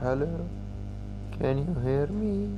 Hello, can you hear me?